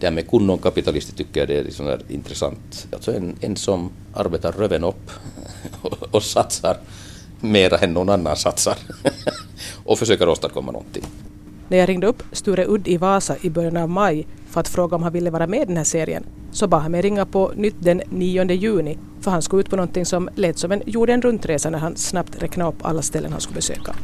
Det här med kunnon kapitalister tycker jag det är liksom där intressant. Alltså en, en som arbetar röven upp och, och satsar mera än någon annan satsar och försöker åstadkomma någonting. När jag ringde upp Sture Udd i Vasa i början av maj för att fråga om han ville vara med i den här serien så bad han mig ringa på nytt den 9 juni för han skulle ut på någonting som lät som en jorden runt-resa när han snabbt räknade upp alla ställen han skulle besöka.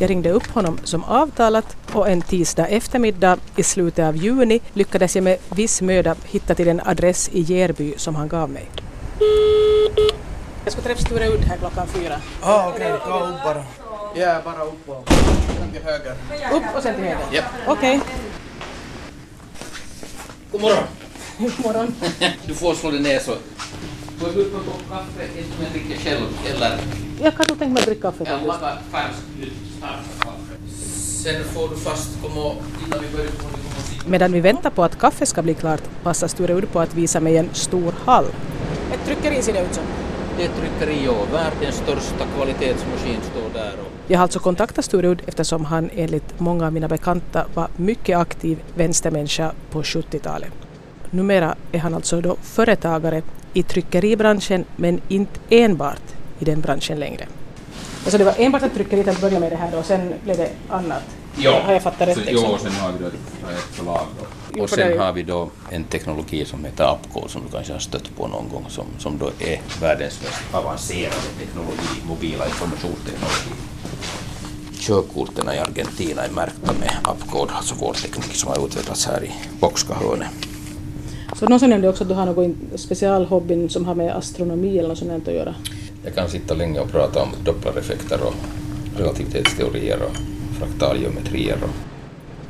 Jag ringde upp honom som avtalat och en tisdag eftermiddag i slutet av juni lyckades jag med viss möda hitta till den adress i Järby som han gav mig. Jag ska träffa Sture Udd här klockan fyra. Ah, okej, okay. gå upp bara. Ja, bara upp och sen till höger. Upp och sen till höger? Japp. Okej. Okay. God morgon. God morgon. du får slå dig ner så. Får du på kopp kaffe, inte som jag dricker själv, eller? Jag kan nog tänka mig att dricka kaffe. Jag lagar färskt, starkt kaffe. Sen får du fast komma och innan vi börjar komma och. Medan vi väntar på att kaffet ska bli klart passar Sture Udd på att visa mig en stor hall. Ett tryckeri ser det ut som. Det är ett tryckeri och världens största kvalitetsmaskin står där. Och Jag har alltså kontaktat Sture Udd eftersom han enligt många av mina bekanta var mycket aktiv vänstermänniska på 70-talet. Numera är han alltså då företagare i tryckeribranschen men inte enbart i den branschen längre. Alltså det var enbart ett tryckeri till att börja med det här då och sen blev det annat? Har jag fattat rätt? så, liksom? Jo, sen har vi då ett förlag då. Och sen har vi då en teknologi som heter Upcode som du kanske har stött på någon gång som, som då är världens mest avancerade teknologi, mobila informationsteknologi. Körkorten i Argentina är märkta med Upcode, alltså vår teknik som har utvecklats här i Boxkahörnet. Så någon som nämnde också att du har någon specialhobbyn som har med astronomi eller något sånt att göra. Jag kan sitta länge och prata om dopplereffekter och relativitetsteorier och fraktalgeometrier och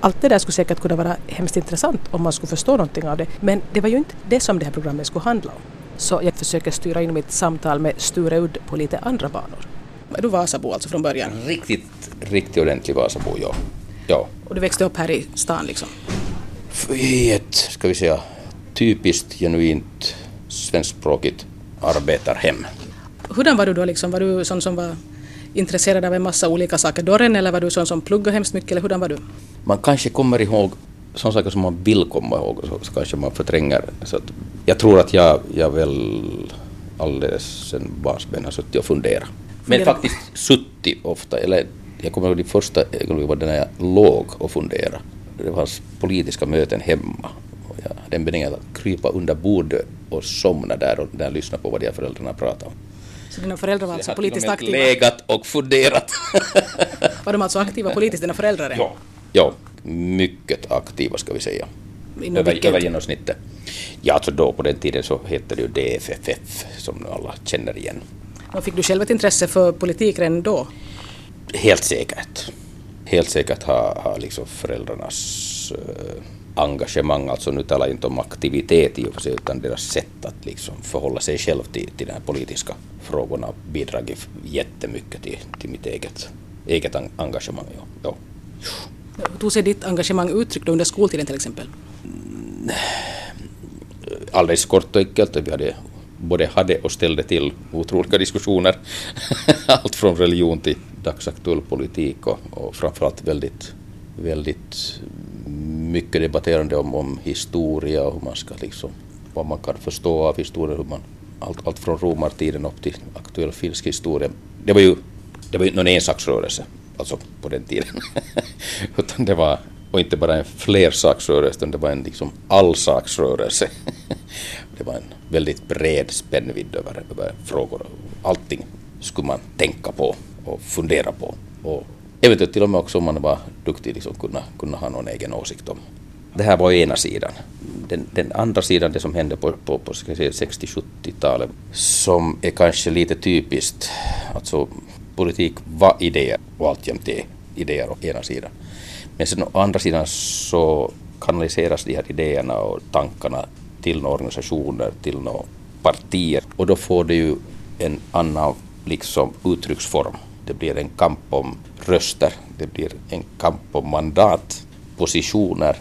Allt det där skulle säkert kunna vara hemskt intressant om man skulle förstå någonting av det. Men det var ju inte det som det här programmet skulle handla om. Så jag försöker styra in mitt samtal med Sture Udd på lite andra banor. Är du Vasabo alltså från början? riktigt, riktigt ordentlig Vasabo, ja. ja. Och du växte upp här i stan liksom? i ett, ska vi säga, typiskt genuint svenskspråkigt arbetarhem. Hurdan var du då liksom? Var du sån som var intresserad av en massa olika saker dörren eller var du sån som pluggade hemskt mycket eller hurdan var du? Man kanske kommer ihåg sådana saker som man vill komma ihåg och så, så kanske man förtränger. Så att, jag tror att jag, jag väl alldeles sen barnsben har suttit och funderat. Men Fundera. faktiskt suttit ofta, eller jag kommer ihåg de första ögonblicken var det när jag låg och funderade. Det var politiska möten hemma. Och jag hade en benägenhet att krypa under bordet och somna där och där lyssna på vad de här föräldrarna pratade om. Så dina föräldrar var alltså politiskt aktiva? legat och funderat. Var de alltså aktiva politiskt, dina föräldrar? ja. ja, mycket aktiva ska vi säga. Inom Över, över genomsnittet. Ja, alltså då på den tiden så hette det ju DFFF som alla känner igen. Och fick du själv ett intresse för politik redan då? Helt säkert. Helt säkert har, har liksom föräldrarnas eh, engagemang, alltså nu talar jag inte om aktivitet i och för sig, utan deras sätt att liksom förhålla sig själv till, till de här politiska frågorna bidragit jättemycket till, till mitt eget, eget en- engagemang. Ja. Ja. Hur tog sig ditt engagemang uttryck under skoltiden till exempel? alldeles kort och enkelt. Vi hade både hade och ställde till otroliga diskussioner. Allt från religion till dagsaktuell politik och, och framförallt väldigt, väldigt mycket debatterande om, om historia och hur man ska liksom, vad man kan förstå av historien, hur man, allt, allt från romartiden upp till aktuell finsk historia. Det var ju, det var ju någon ensaksrörelse, alltså på den tiden. Utan det var, och inte bara en flersaksrörelse, utan det var en liksom allsaksrörelse. det var en väldigt bred spännvidd över, över frågor. Allting skulle man tänka på och fundera på. Och eventuellt till och med också om man var duktig liksom kunna, kunna ha någon egen åsikt om. Det här var ena sidan. Den, den andra sidan, det som hände på, på, på 60-70-talet, som är kanske lite typiskt. Alltså politik var idéer och alltjämt är idéer å ena sidan. Men sen å andra sidan så kanaliseras de här idéerna och tankarna till några organisationer, till några partier. Och då får det ju en annan liksom uttrycksform. Det blir en kamp om röster, det blir en kamp om mandat, positioner.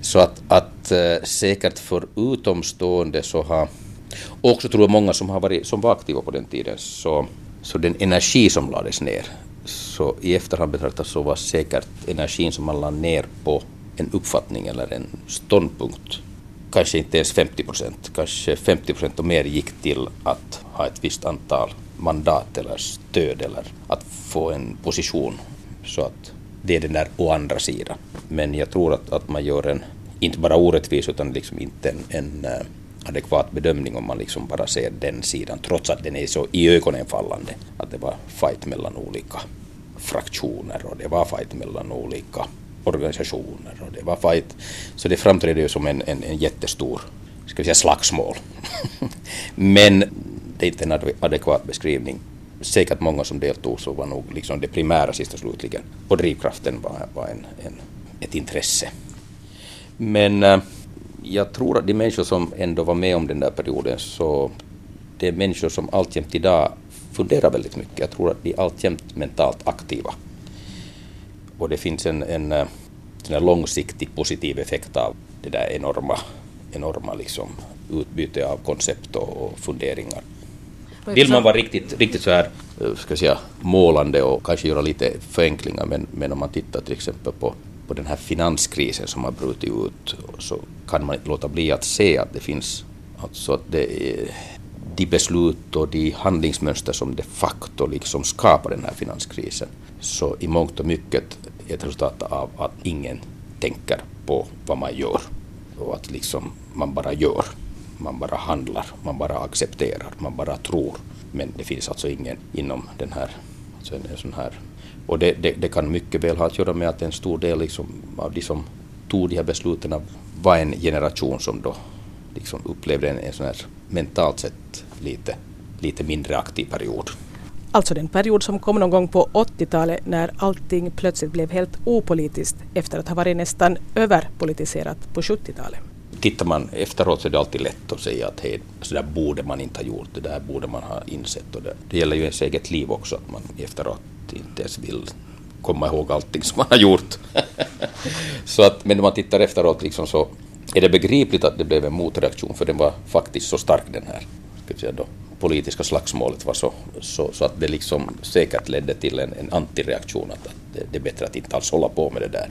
Så att, att eh, säkert för utomstående så har, och också tror jag många som, har varit, som var aktiva på den tiden, så, så den energi som lades ner, så i efterhand betraktat så var säkert energin som man la ner på en uppfattning eller en ståndpunkt. Kanske inte ens 50 procent, kanske 50 procent och mer gick till att ha ett visst antal mandat eller stöd eller att få en position så att det är den där å andra sidan. Men jag tror att, att man gör en, inte bara orättvis utan liksom inte en, en eh, adekvat bedömning om man liksom bara ser den sidan trots att den är så i ögonen fallande att det var fight mellan olika fraktioner och det var fight mellan olika organisationer och det var fight. Så det framträdde ju som en, en, en jättestor ska vi säga, slagsmål. Men det är inte en adekvat beskrivning. Säkert många som deltog så var nog liksom det primära sist och slutligen och drivkraften var, var en, en, ett intresse. Men äh, jag tror att de människor som ändå var med om den där perioden så det är människor som alltjämt idag funderar väldigt mycket. Jag tror att de är alltjämt mentalt aktiva. Och det finns en, en, eh, en långsiktig positiv effekt av det där enorma, enorma liksom utbyte av koncept och funderingar. Vill man vara riktigt, riktigt så här, eh, ska säga, målande och kanske göra lite förenklingar, men, men om man tittar till exempel på, på den här finanskrisen som har brutit ut, så kan man låta bli att se att det finns, alltså att det är, de beslut och de handlingsmönster som de facto liksom skapar den här finanskrisen, så i mångt och mycket är ett resultat av att ingen tänker på vad man gör och att liksom man bara gör man bara handlar, man bara accepterar, man bara tror. Men det finns alltså ingen inom den här, alltså en, sån här och det, det, det, kan mycket väl ha att göra med att en stor del liksom av de som tog de här besluten var en generation som då liksom upplevde en, en sån här mentalt sett lite, lite mindre aktiv period. Alltså den period som kom någon gång på 80-talet när allting plötsligt blev helt opolitiskt efter att ha varit nästan överpolitiserat på 70-talet tittar man efteråt så är det alltid lätt att säga att hej, så där borde man inte ha gjort, det där borde man ha insett. Och det, det gäller ju ens eget liv också, att man efteråt inte ens vill komma ihåg allting som man har gjort. så att, men när man tittar efteråt liksom så är det begripligt att det blev en motreaktion, för den var faktiskt så stark den här ska säga då, politiska slagsmålet var så, så, så, att det liksom säkert ledde till en, en antireaktion, att, att det, det är bättre att inte alls hålla på med det där.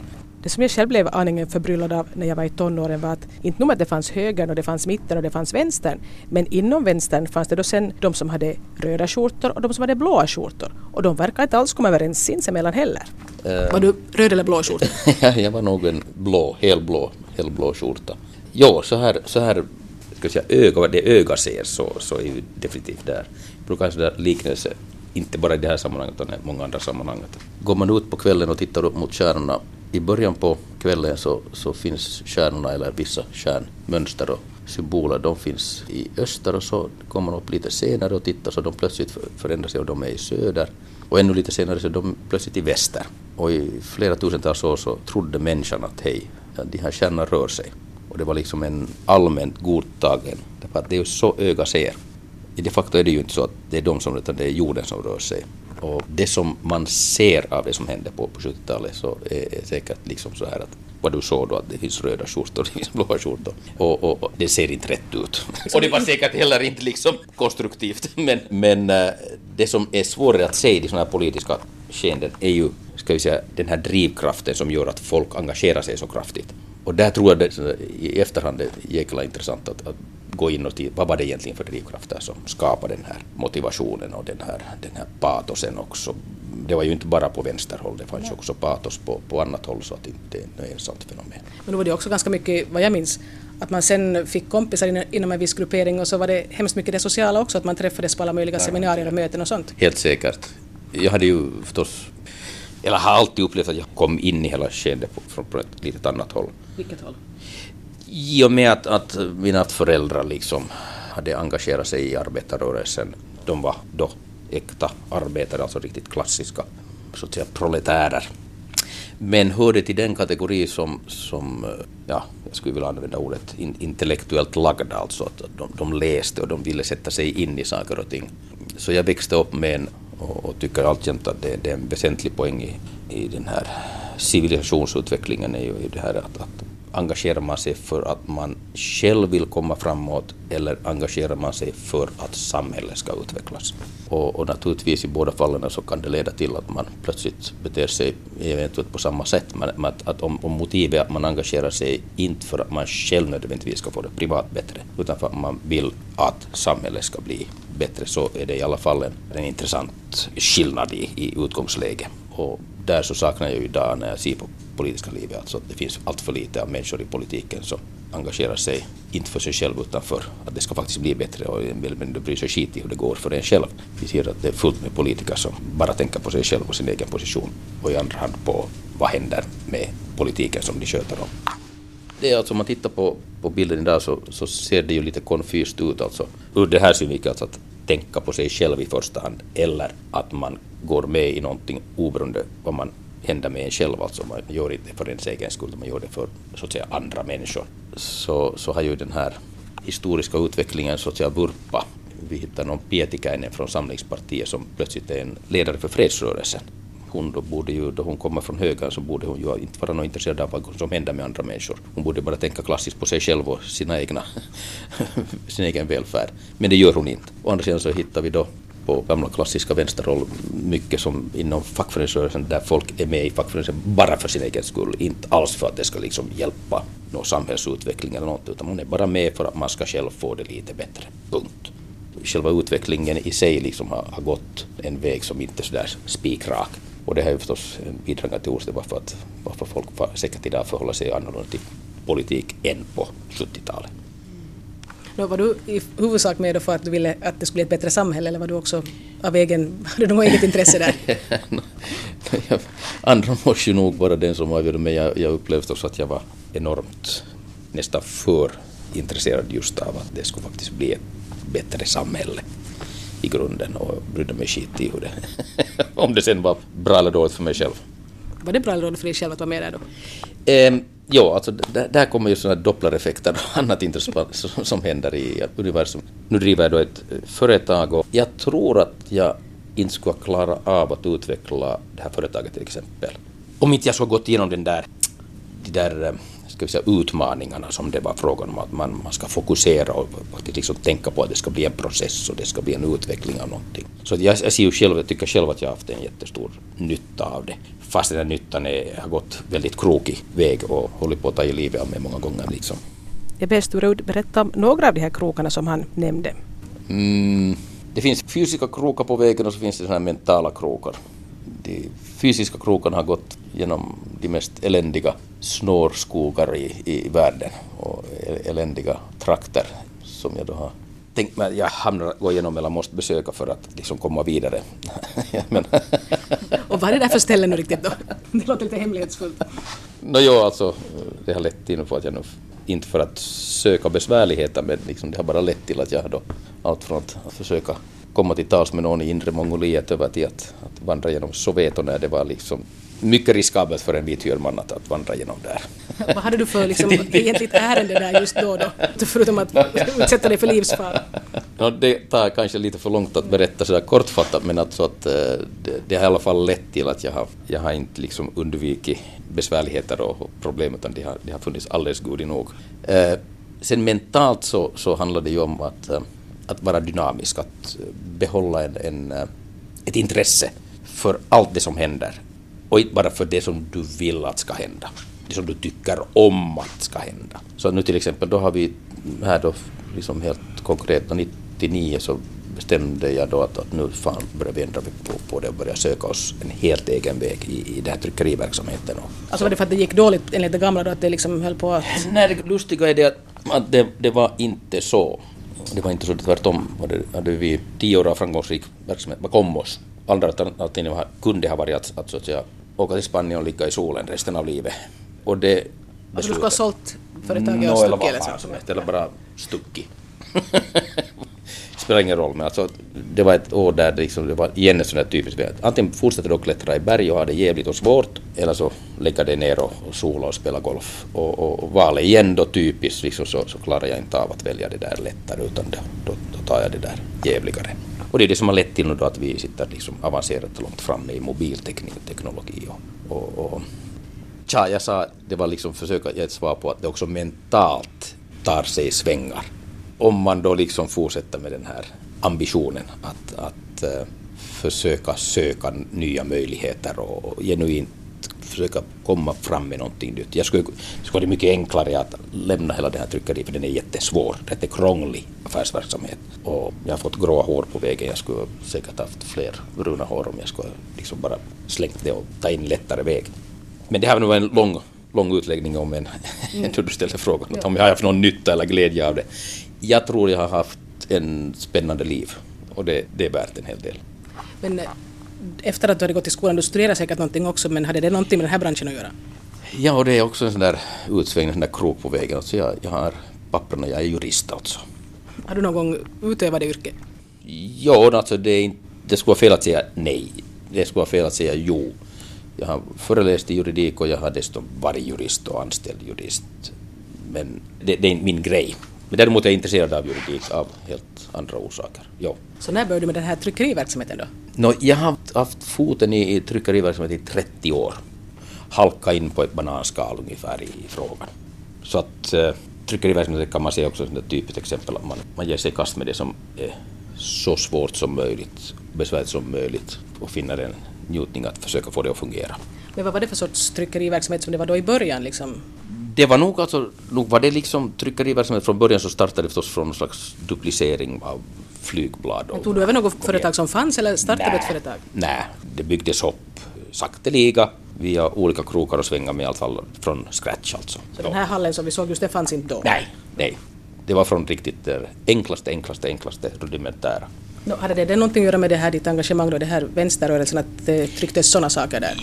Det som jag själv blev aningen förbryllad av när jag var i tonåren var att inte nog att det fanns högern och det fanns mitten och det fanns vänstern men inom vänstern fanns det då sen de som hade röda skjortor och de som hade blåa skjortor och de verkar inte alls komma överens sinsemellan heller. Uh, var du röd eller blå skjorta? jag var nog en blå, helblå, helblå skjorta. Jo, så här, så här ska säga, öga, det öga ser så, så är ju definitivt där. Jag brukar ha sådär liknelse, inte bara i det här sammanhanget utan i många andra sammanhang. Går man ut på kvällen och tittar upp mot stjärnorna i början på kvällen så, så finns stjärnorna eller vissa stjärnmönster och symboler, de finns i öster och så kommer man upp lite senare och tittar så de plötsligt förändrar sig och de är i söder. Och ännu lite senare så är de plötsligt i väster. Och i flera tusentals år så trodde människan att hej, de här stjärnorna rör sig. Och det var liksom en allmänt godtagen, därför att det är ju så öga ser. I de facto är det ju inte så att det är de som, utan det är jorden som rör sig. Och det som man ser av det som hände på, på 70-talet så är, är säkert liksom så här att vad du såg då att det finns röda skjortor, det finns blåa skjortor och, och, och, det ser inte rätt ut. Och det var säkert heller inte liksom konstruktivt men, men eh, det som är svårare att se i sådana här politiska skeenden är ju ska vi säga, den här drivkraften som gör att folk engagerar sig så kraftigt. Och där tror jag det, i efterhand det är jäkla intressant att, att gå in och titta, vad var det egentligen för drivkrafter som skapade den här motivationen och den här, den här patosen också. Det var ju inte bara på vänsterhåll, det fanns ju också patos på, på annat håll så att det inte är ett ensamt fenomen. Men då var det också ganska mycket, vad jag minns, att man sen fick kompisar inom en viss gruppering och så var det hemskt mycket det sociala också, att man träffades på alla möjliga seminarier och möten och sånt. Helt säkert. Jag hade ju förstås, eller har alltid upplevt att jag kom in i hela skeendet från ett litet annat håll. Vilket håll? I och med att, att mina föräldrar liksom hade engagerat sig i arbetarrörelsen, de var då äkta arbetare, alltså riktigt klassiska så att säga, proletärer. Men hörde till den kategori som, som eh, ja, jag skulle vilja använda ordet intellektuellt lagda, alltså att de, de läste och de ville sätta sig in i saker och ting. Så jag växte upp med en, och, och tycker alltjämt att det, det, är en väsentlig poäng i, i den här civilisationsutvecklingen är ju det här att, att engagerar man sig för att man själv vill komma framåt eller engagerar man sig för att samhället ska utvecklas? Och, och naturligtvis i båda fallen så kan det leda till att man plötsligt beter sig eventuellt på samma sätt. Men att, att om, om motivet är att man engagerar sig inte för att man själv nödvändigtvis ska få det privat bättre, utan för att man vill att samhället ska bli bättre, så är det i alla fall en, en intressant skillnad i, i utgångsläge. Och där så saknar jag ju idag när jag ser på politiska livet, alltså att det finns allt för lite av människor i politiken som engagerar sig, inte för sig själv utan för att det ska faktiskt bli bättre och vill bryr sig skit i hur det går för en själv. Vi ser att det är fullt med politiker som bara tänker på sig själv och sin egen position och i andra hand på vad händer med politiken som de sköter om. Det är alltså om man tittar på, på bilden idag så, så ser det ju lite konfyst ut alltså ur det här synvinkeln alltså att tänka på sig själv i första hand eller att man går med i någonting oberoende vad man händer med en själv, alltså man gör inte för ens egen skull, man gör det för så att säga andra människor. Så, så har ju den här historiska utvecklingen så att säga burpa. Vi hittar någon Pietikäinen från Samlingspartiet som plötsligt är en ledare för fredsrörelsen. Hon då borde ju, då hon kommer från högern så borde hon ju inte vara något intresserad av vad som händer med andra människor. Hon borde bara tänka klassiskt på sig själv och sina egna, sin egen välfärd. Men det gör hon inte. Å andra sidan så hittar vi då på gamla klassiska vänsterroll mycket som inom fackföreningsrörelsen där folk är med i fackföreningsrörelsen bara för sin egen skull, inte alls för att det ska liksom hjälpa någon samhällsutveckling eller något, utan man är bara med för att man ska själv få det lite bättre. Punkt. Själva utvecklingen i sig liksom har, har gått en väg som inte är sådär spikrak. Och det har ju förstås bidragit till orsaken varför, att, varför folk säkert idag förhåller sig annorlunda till politik än på 70-talet. Då var du i huvudsak med för att du ville att det skulle bli ett bättre samhälle eller var du också av egen, hade du något eget intresse där? Andra måste ju nog vara den som avgjorde men jag, jag upplevde också att jag var enormt, nästan för intresserad just av att det skulle faktiskt bli ett bättre samhälle i grunden och brydde mig skit i hur det, om det sen var bra eller dåligt för mig själv. Var det bra eller dåligt för dig själv att vara med där då? Um, Jo, alltså där, kommer ju sådana dopplereffekter och annat intressant som, som händer i universum. Nu driver jag då ett eh, företag och jag tror att jag inte skulle klara av att utveckla det här företaget till exempel. Om inte jag skulle gått igenom den där, de där eh, ska vi säga, utmaningarna som det var frågan om att man, man ska fokusera och faktiskt liksom tänka på att det ska bli en process och det ska bli en utveckling av någonting. Så jag, jag ser ju själv, jag tycker själv att jag har haft en jättestor nytta av det fast den här nyttan är, har gått väldigt krokig väg och hållit på att ta i livet av mig många gånger. Liksom. Jag ber Sture berätta om några av de här krokarna som han nämnde. Mm, det finns fysiska krokar på vägen och så finns det här mentala krokar. De fysiska krokarna har gått genom de mest eländiga snårskogar i, i världen och eländiga trakter som jag då har tänkt mig att jag hamnar gå igenom eller måste besöka för att liksom komma vidare. Men och vad är det där för ställe nu riktigt då? Det låter lite hemlighetsfullt. Nå jo, alltså det har lett till att jag nu, inte för att söka besvärligheter, men liksom det har bara lett till att jag då allt från att försöka komma till tals med någon i inre Mongoliet över till att, att vandra genom Soveto när det var liksom mycket riskabelt för en vit man att, att vandra genom där. Vad hade du för liksom, egentligt ärende där just då, då? Förutom att utsätta dig för livsfara? No, det tar kanske lite för långt att berätta sådär kortfattat men alltså att eh, det, det har i alla fall lett till att jag har, jag har inte liksom undvikit besvärligheter och problem utan det har, det har funnits alldeles god nog. Eh, sen mentalt så, så handlar det ju om att, eh, att vara dynamisk, att behålla en, en, ett intresse för allt det som händer och inte bara för det som du vill att ska hända. Det som du tycker om att ska hända. Så nu till exempel då har vi här då liksom helt konkret 99 så bestämde jag då att, att nu fan börjar vi ändra på, på det och börja söka oss en helt egen väg i, i den här tryckeriverksamheten. Alltså var det för att det gick dåligt enligt det gamla då, att det liksom höll på att... Nej, det lustiga är det att, att det, det var inte så. Det var inte så, tvärtom hade, vi tio år av framgångsrik verksamhet bakom oss. Andra alternativet kunde ha varit att, att, så att säga, åka till Spanien och ligga i solen resten av livet. Och det... Alltså du skulle ha sålt företaget och stuckit eller? Eller bara stuckit. spelar ingen roll, men alltså, det var ett år där det, liksom, det var igen ett sånt där typiskt Antingen fortsätter du att klättra i berg och ha det jävligt och svårt, eller så lägger dig ner och, och sola och spela golf. Och, och, och valet igen då typiskt, liksom, så, så klarar jag inte av att välja det där lättare, utan då, då, då tar jag det där jävligare. Och det är det som har lett till nu då att vi sitter liksom avancerat långt framme i mobilteknologi och, och, och Tja, jag sa, det var liksom försöka ge ett svar på att det också mentalt tar sig svängar. Om man då liksom fortsätter med den här ambitionen att, att uh, försöka söka nya möjligheter och genuint försöka komma fram med någonting nytt. Jag skulle, det skulle vara mycket enklare att lämna hela den här tryckeriet för den är jättesvår, rätt är krånglig affärsverksamhet. Och jag har fått gråa hår på vägen, jag skulle säkert haft fler bruna hår om jag skulle liksom bara slängt det och ta in lättare väg. Men det här var en lång, lång utläggning om en, mm. du ställde frågan ja. om jag har haft någon nytta eller glädje av det. Jag tror jag har haft en spännande liv och det, det är värt en hel del. Men efter att du hade gått i skolan, du studerade säkert någonting också, men hade det någonting med den här branschen att göra? Ja, och det är också en sån där utsvängning, en sån där krok på vägen. Alltså jag, jag har papperna, jag är jurist alltså. Har du någon gång utövat det yrket? Ja, alltså det, inte, det skulle vara fel att säga nej. Det skulle vara fel att säga jo. Jag har föreläst i juridik och jag har dessutom varit jurist och anställd jurist. Men det, det är inte min grej. Men däremot är jag intresserad av juridik av helt andra orsaker. Jo. Så när började du med den här tryckeriverksamheten då? No, jag har haft, foten i, i tryckeriverksamhet i 30 år. Halka in på ett bananskal ungefär i, i frågan. Så att eh, tryckeriverksamhet kan man se också som ett typiskt exempel. Man, man ger sig i kast med det som är så svårt som möjligt, besvärligt som möjligt och finner en njutning att försöka få det att fungera. Men vad var det för sorts tryckeriverksamhet som det var då i början? Liksom? Det var nog alltså, nog var det liksom tryckeriverksamhet från början så startade det förstås från någon slags duplicering av flygblad. Men tog du över något företag som fanns eller startade du ett företag? Nej, det byggdes upp sakteliga via olika krokar och svängar med i alla fall från scratch alltså. Så den här hallen som vi såg just det fanns inte då? Nej, nej. Det var från riktigt det enklaste, enklaste, enklaste rudimentära. No, hade det, det någonting att göra med det här ditt engagemang då, det här vänsterrörelsen, att det trycktes sådana saker där?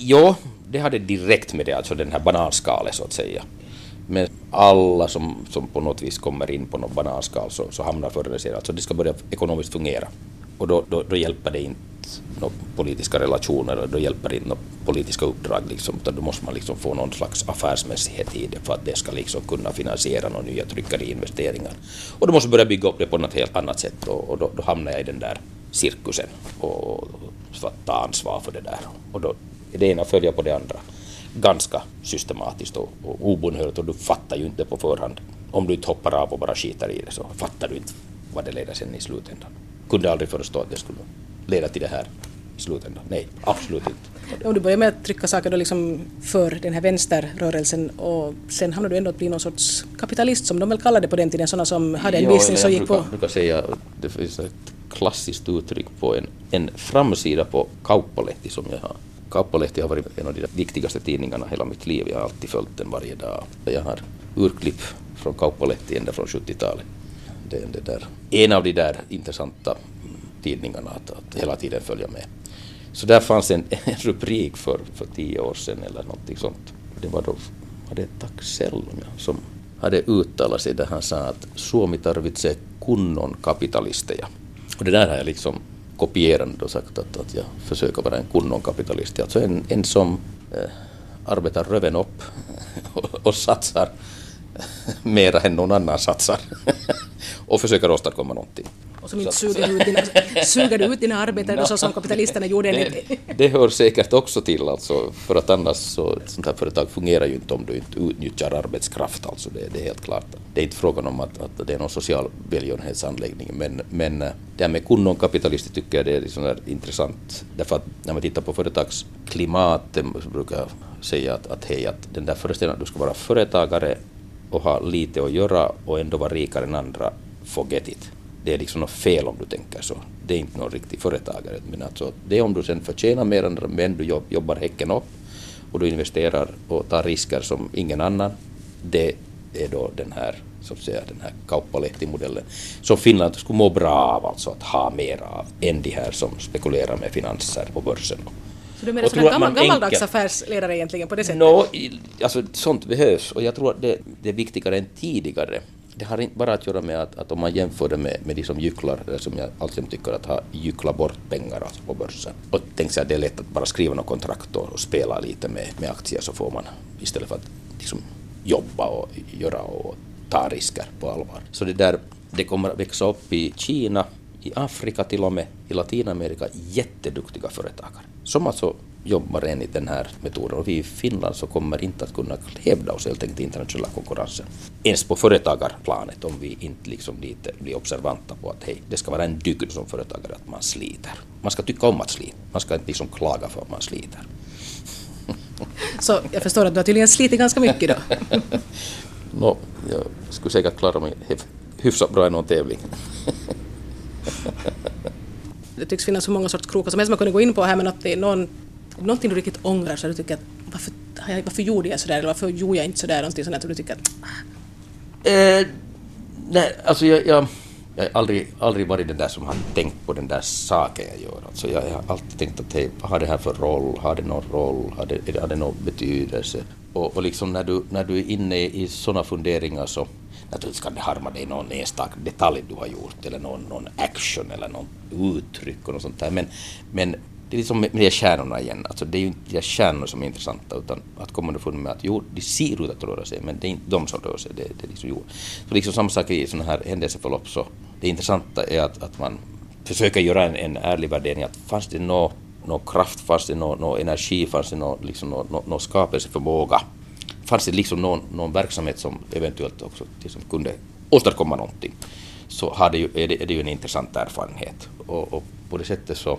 Jo, det hade direkt med det, alltså den här bananskalet så att säga. Men alla som, som på något vis kommer in på något bananskal så, så hamnar förr eller senare, alltså det ska börja ekonomiskt fungera. Och då, då, då hjälper det inte några politiska relationer, då hjälper det inte några politiska uppdrag liksom, utan då måste man liksom få någon slags affärsmässighet i det för att det ska liksom kunna finansiera några nya tryckeriinvesteringar. Och då måste man börja bygga upp det på något helt annat sätt och, och då, då hamnar jag i den där cirkusen och, och för att ta ansvar för det där. Och då, det ena följer på det andra ganska systematiskt och, och obönhörligt och du fattar ju inte på förhand. Om du inte hoppar av och bara skiter i det så fattar du inte vad det leder sen i slutändan. Kunde aldrig förstå att det skulle leda till det här i slutändan. Nej, absolut inte. Om du börjar med att trycka saker då liksom för den här vänsterrörelsen och sen hamnar du ändå att bli någon sorts kapitalist som de väl kallade det på den tiden, sådana som hade en jo, business som gick brukar, på... Jag brukar säga, det finns ett klassiskt uttryck på en, en framsida på Kauppalehti som jag har Kauppalehti har varit en av de viktigaste tidningarna hela mitt liv. Jag har alltid följt den varje dag. Jag har urklipp från Kauppalehti ända från 70-talet. Det är det där. en av de där intressanta tidningarna att, att hela tiden följa med. Så där fanns en, en rubrik för, för tio år sedan eller någonting sånt. Det var då var det Taxell som hade uttalat sig där han sa att Suomi tarvitsee kunnon kapitalisteja. Och det där har jag liksom kopierande och sagt att, att jag försöker vara en kunnon kapitalist. Alltså en, en som eh, arbetar röven upp och, och satsar mera än någon annan satsar och försöker åstadkomma någonting. Och som inte suger ut dina, suger ut dina arbetare no, så som kapitalisterna gjorde det, det hör säkert också till alltså, för att annars så ett sånt här företag fungerar ju inte om du inte utnyttjar arbetskraft alltså, det, det är helt klart. Det är inte frågan om att, att det är någon social välgörenhetsanläggning men, men eh, det här med kunnon kapitalister tycker jag det är liksom intressant. Därför att när man tittar på företagsklimatet så brukar jag säga att, att hej, att den där föreställningen att du ska vara företagare och ha lite att göra och ändå vara rikare än andra, forget it det är liksom något fel om du tänker så. Det är inte någon riktig företagare. Men alltså, det är om du sen förtjänar mer än men du jobbar häcken upp och du investerar och tar risker som ingen annan. Det är då den här, så att säga, den här kauppalehti-modellen som Finland skulle må bra av alltså att ha mer av än de här som spekulerar med finanser på börsen. Så du menar en gammal, gammaldags affärsledare egentligen på det sättet? No, alltså, sånt behövs och jag tror att det, det är viktigare än tidigare det har inte bara att göra med att, att om man jämför det med, med de som gycklar, eller som jag alltid tycker att ha gycklat bort pengar alltså på börsen. Och tänk sig att det är lätt att bara skriva något kontrakt och, och spela lite med, med aktier så får man istället för att liksom, jobba och göra och ta risker på allvar. Så det där, det kommer att växa upp i Kina, i Afrika till och med, i Latinamerika, jätteduktiga företagare som alltså jobbar enligt den här metoden och vi i Finland så kommer inte att kunna hävda oss helt enkelt i internationella konkurrensen. Ens på företagarplanet om vi inte liksom lite blir observanta på att hej, det ska vara en dygd som företagare att man sliter. Man ska tycka om att slita, man ska inte liksom klaga för att man sliter. Så jag förstår att du har tydligen slitit ganska mycket då? no, jag skulle säkert klara mig hyfsat bra i någon tävling. det tycks finnas så många sorts krokar som helst man kunde gå in på här men att det är någon, någonting du riktigt ångrar så du tycker att varför, jag, varför gjorde jag sådär eller varför gjorde jag inte sådär någonting sånt där du tycker att... Eh, nej, alltså jag, jag, jag har aldrig, aldrig varit den där som har tänkt på den där saken jag gör. Alltså jag, jag har alltid tänkt att hej, vad har det här för roll? Har det någon roll? Har det, har det någon betydelse? Och, och liksom när du, när du är inne i sådana funderingar så naturligtvis kan det harma dig någon enstaka detalj du har gjort eller någon, någon action eller något uttryck och något sånt där. Men, men det är liksom med de kärnorna igen, alltså det är ju inte de kärnorna som är intressanta utan att komma underfund med att jo, de ser ut att röra sig men det är inte de som rör sig, det, det är liksom jord. Så liksom samma sak i sådana här händelseförlopp så det intressanta är att, att man försöker göra en, en ärlig värdering att fanns det någon nå kraft, fanns det någon nå energi, fanns det någon liksom nå, nå skapelseförmåga fanns det liksom någon, någon verksamhet som eventuellt också liksom kunde åstadkomma någonting så har det ju, är, det, är det ju en intressant erfarenhet. Och, och på det sättet så,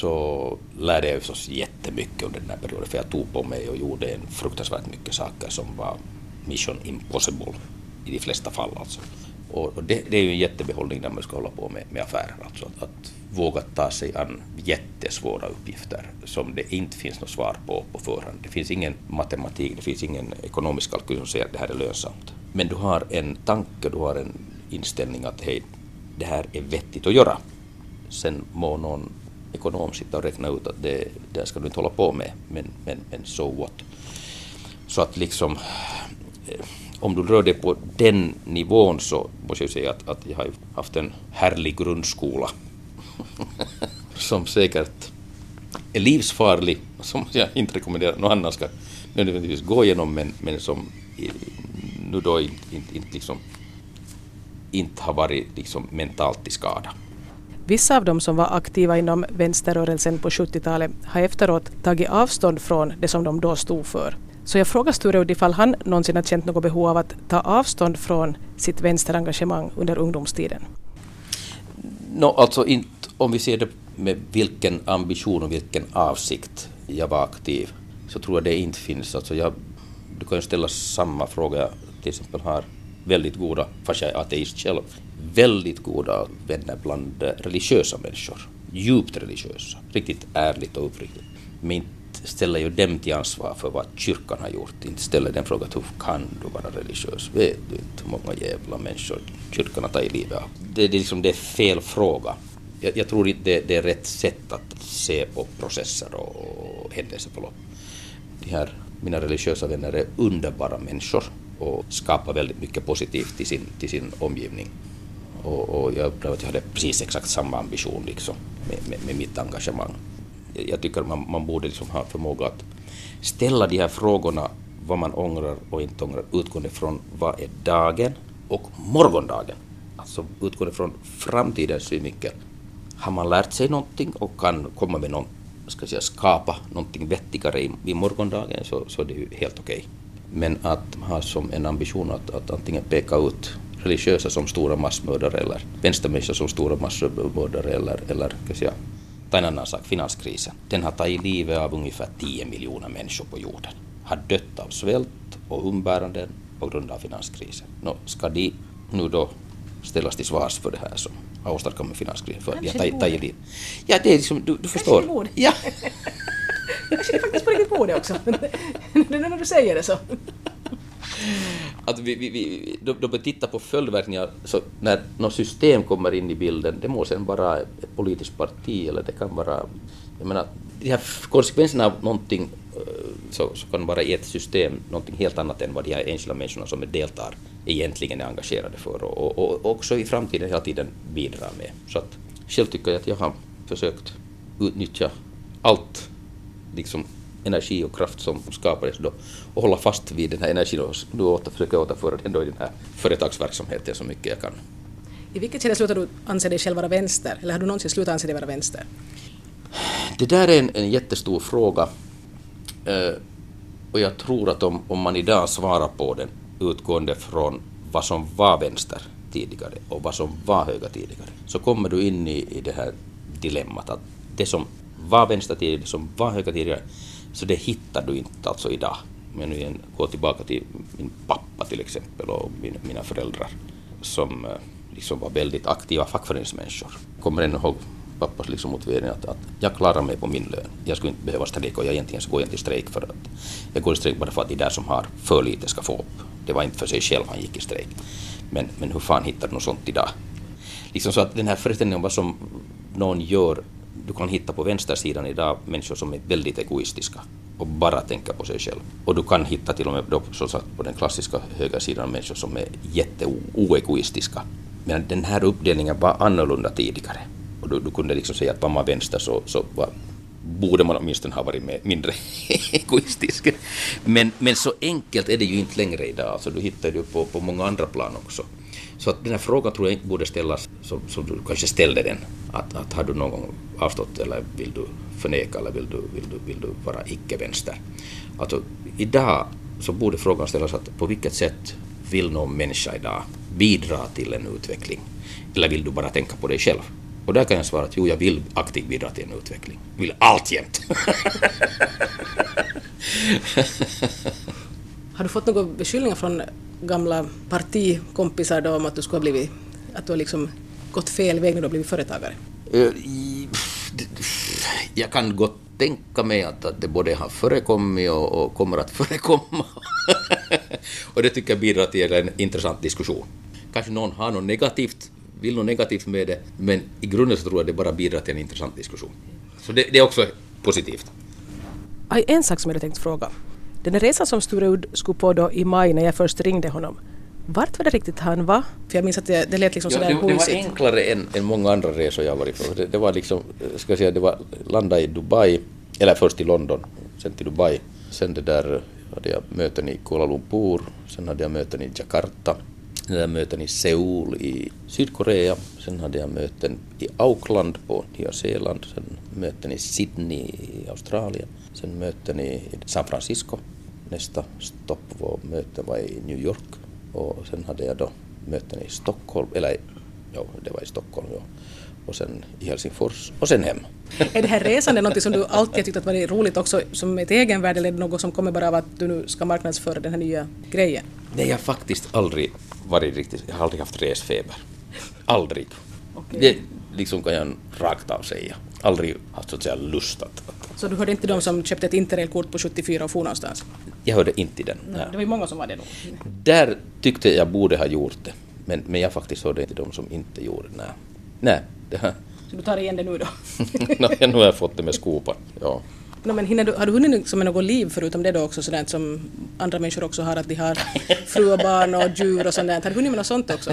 så lärde jag förstås jättemycket under den här perioden för jag tog på mig och gjorde en fruktansvärt mycket saker som var mission impossible i de flesta fall alltså. Och, det, det, är ju en jättebehållning när man ska hålla på med, med affärer, alltså att, att, våga ta sig an jättesvåra uppgifter som det inte finns något svar på på förhand. Det finns ingen matematik, det finns ingen ekonomisk kalkyl som säger att det här är lönsamt. Men du har en tanke, du har en inställning att hej, det här är vettigt att göra. Sen må någon ekonom sitta och räkna ut att det, det ska du inte hålla på med, men, men, men so what. Så att liksom eh, om du rör dig på den nivån så måste jag säga att, att jag har haft en härlig grundskola som säkert är livsfarlig, som jag inte rekommenderar att någon annan ska nödvändigtvis gå igenom, men, men som eh, nu då inte, inte, inte, liksom, inte har varit liksom mentalt till skada. Vissa av dem som var aktiva inom vänsterrörelsen på 70-talet har efteråt tagit avstånd från det som de då stod för. Så jag frågar Sture Udd ifall han någonsin har känt något behov av att ta avstånd från sitt vänsterengagemang under ungdomstiden. No, alltså inte om vi ser det med vilken ambition och vilken avsikt jag var aktiv så tror jag det inte finns. Alltså jag, du kan ju ställa samma fråga. Jag till exempel har väldigt goda, fast jag är ateist själv, väldigt goda vänner bland eh, religiösa människor. Djupt religiösa, riktigt ärligt och uppriktigt. Men inte ställer ju dem till ansvar för vad kyrkan har gjort. Inte ställer den frågan hur kan du vara religiös? Vet du inte hur många jävla människor kyrkan har tagit livet av? Det, det, liksom, det är fel fråga. Jag, jag tror inte det, det, är rätt sätt att se på processer och händelseförlopp. De här, mina religiösa vänner är underbara människor och skapar väldigt mycket positivt till sin, till sin omgivning. Och, och jag upplevde att jag hade precis exakt samma ambition liksom, med, med, med mitt engagemang jag tycker man, man borde liksom ha förmåga att ställa de här frågorna vad man ångrar och inte ångrar utgående från vad är dagen och morgondagen. Alltså utgående från framtidens synvinkel. Har man lärt sig någonting och kan komma med någon, ska säga, skapa någonting vettigare i, i morgondagen så, så det är ju helt okej. Okay. Men att ha som en ambition att, att antingen peka ut religiösa som stora massmördare eller vänstermänniskor som stora massmördare eller, eller säga, Ta en annan sak, finanskrisen. Den har tagit livet av ungefär 10 miljoner människor på jorden. Har dött av svält och umbäranden på grund av finanskrisen. Nå, ska de nu då ställas till svars för det här som har åstadkommit finanskrisen? För Kanske de har tagit livet? Ja, det är liksom, du, du förstår. Kanske Ja. Kanske det faktiskt på riktigt borde också. när du säger det så att vi, vi, vi, då, då vi tittar på följdverkningar, så när något system kommer in i bilden, det må sen vara ett politiskt parti eller det kan vara, jag menar, de här konsekvenserna av någonting eh, så, så kan vara i ett system någonting helt annat än vad de här enskilda människorna som deltar egentligen är engagerade för och, och, och också i framtiden hela tiden bidrar med. Så att själv tycker jag att jag har försökt utnyttja allt liksom energi och kraft som skapades då och hålla fast vid den här energin och nu åter, försöka återföra den då i den här företagsverksamheten så mycket jag kan. I vilket skede slutar du anse dig själv vara vänster, eller har du någonsin slutat anse dig vara vänster? Det där är en, en jättestor fråga. Eh, och jag tror att om, om man idag svarar på den utgående från vad som var vänster tidigare och vad som var höger tidigare, så kommer du in i, i det här dilemmat att det som var vänster tidigare, det som var höger tidigare, så det hittar du inte alltså idag. Om jag nu igen, går tillbaka till min pappa till exempel och min, mina föräldrar som eh, liksom var väldigt aktiva fackföreningsmänniskor. Kommer ännu ihåg pappas liksom motivering att, att jag klarar mig på min lön. Jag skulle inte behöva strejka och jag egentligen så går jag inte i strejk för att jag går i strejk bara för att de där som har för lite ska få upp. Det var inte för sig själv han gick i strejk. Men, men hur fan hittar du något sånt idag? Liksom så att den här föreställningen om vad som någon gör, du kan hitta på vänstersidan idag människor som är väldigt egoistiska och bara tänker på sig själv. Och du kan hitta till och med då, så sagt, på den klassiska högersidan människor som är jätteoegoistiska. Men den här uppdelningen var annorlunda tidigare. Och du, du kunde liksom säga att var man vänster så, så var, borde man åtminstone ha varit med, mindre egoistisk. Men, men så enkelt är det ju inte längre idag, alltså du hittar det på, på många andra plan också. Så att den här frågan tror jag inte borde ställas som, som du kanske ställde den. Att, att har du någon gång avstått eller vill du förneka eller vill du, vill du, vill du vara icke-vänster? Alltså idag så borde frågan ställas att på vilket sätt vill någon människa idag bidra till en utveckling? Eller vill du bara tänka på dig själv? Och där kan jag svara att jo, jag vill aktivt bidra till en utveckling. Vill alltjämt. har du fått några beskyllningar från gamla partikompisar då om att du skulle ha blivit, att du har liksom gått fel väg när du har blivit företagare? Eh, jag kan gott tänka mig att, att det både har förekommit och, och kommer att förekomma. och det tycker jag bidrar till en intressant diskussion. Kanske någon har något negativt vill något negativt med det, men i grunden så tror jag det bara bidrar till en intressant diskussion. Så det, det är också positivt. En sak som jag hade tänkt fråga. Den där resan som Sture Udd skulle på då i maj när jag först ringde honom, vart var det riktigt han var? För jag minns att det, det lät liksom sådär ja, det, det var enklare än, än många andra resor jag varit på. Det, det, var liksom, ska jag säga, det var landa i Dubai, eller först i London, sen till Dubai. Sen det där hade jag möten i Kuala Lumpur, sen hade jag möten i Jakarta, hade jag möten i Seoul i Sydkorea, sen hade jag möten i Auckland på Nya Zeeland, sen möten i Sydney i Australien, sen möten i San Francisco. Nästa stopp var möte var i New York och sen hade jag då möten i Stockholm, eller ja, det var i Stockholm, ja. och sen i Helsingfors och sen hem. Är det här resande något som du alltid tyckt att varit roligt också som ett egenvärde eller är det något som kommer bara av att du nu ska marknadsföra den här nya grejen? Nej, jag har faktiskt aldrig varit riktigt, jag har aldrig haft resfeber. Aldrig. Okay. Det liksom kan jag rakt av säga. Aldrig haft så att säga lust att, Så du hörde inte de som köpte ett interrailkort på 74 och for någonstans? Jag hörde inte den. Nej, det var ju många som var det nog. Där tyckte jag borde ha gjort det. Men, men jag faktiskt hörde inte de som inte gjorde det. Nej. Nej. Det. Så du tar igen det nu då? no, nu har jag fått det med skopan. Ja. No, men hinner du, har du hunnit liksom med något liv förutom det då också sådant som andra människor också har, att de har fru och barn och djur och sånt Har du hunnit med något sånt också?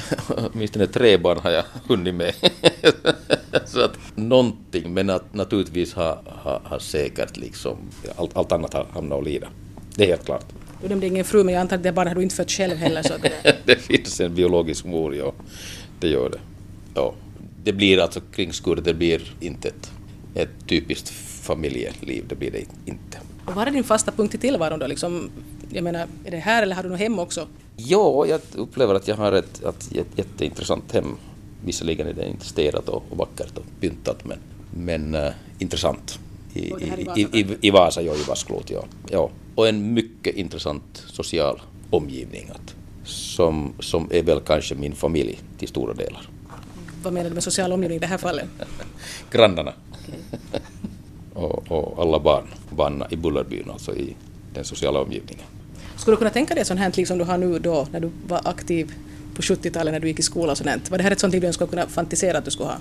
Åtminstone tre barn har jag hunnit med. så att någonting, men att naturligtvis har, har, har säkert liksom allt, allt annat har hamnat och lida. Det är helt klart. Du nämnde ingen fru, men jag antar att det barn har du inte fött själv heller. Så det... det finns en biologisk mor, ja. Det gör det. Ja. Det blir alltså kringskurd, det blir inte ett ett typiskt familjeliv, det blir det inte. Och var är din fasta punkt i tillvaron då? Liksom, jag menar, är det här eller har du något hem också? Ja, jag upplever att jag har ett, ett, ett jätteintressant hem. Visserligen är det inte städat och, och vackert och pyntat, men, men uh, intressant. I, i, i, i, i Vasa, ja, i Vasklot, ja. ja. Och en mycket intressant social omgivning att, som, som är väl kanske min familj till stora delar. Vad menar du med social omgivning i det här fallet? Grannarna. och, och, alla barn vann i Bullerbyn, alltså i den sociala omgivningen. Skulle du kunna tänka dig sånt här liv som du har nu då, när du var aktiv på 70-talet när du gick i skolan och sånt? Var det här ett sånt liv du skulle kunna fantisera att du skulle ha?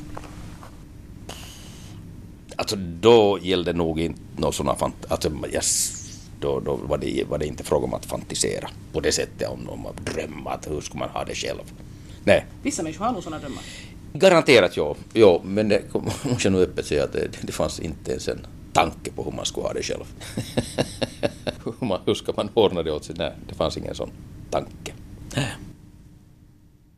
Alltså då gällde nog inte någon sådana fant alltså, yes, då, då var, det, var det inte fråga om att fantisera på det sättet, om, om att drömma att hur skulle man ha det själv. Nej. Vissa människor har nog sådana drömmar. Garanterat ja, ja men det måste jag nog öppet säga att det, det fanns inte ens en tanke på hur man skulle ha det själv. hur, man, hur ska man ordna det åt sig? Nej, det fanns ingen sån tanke.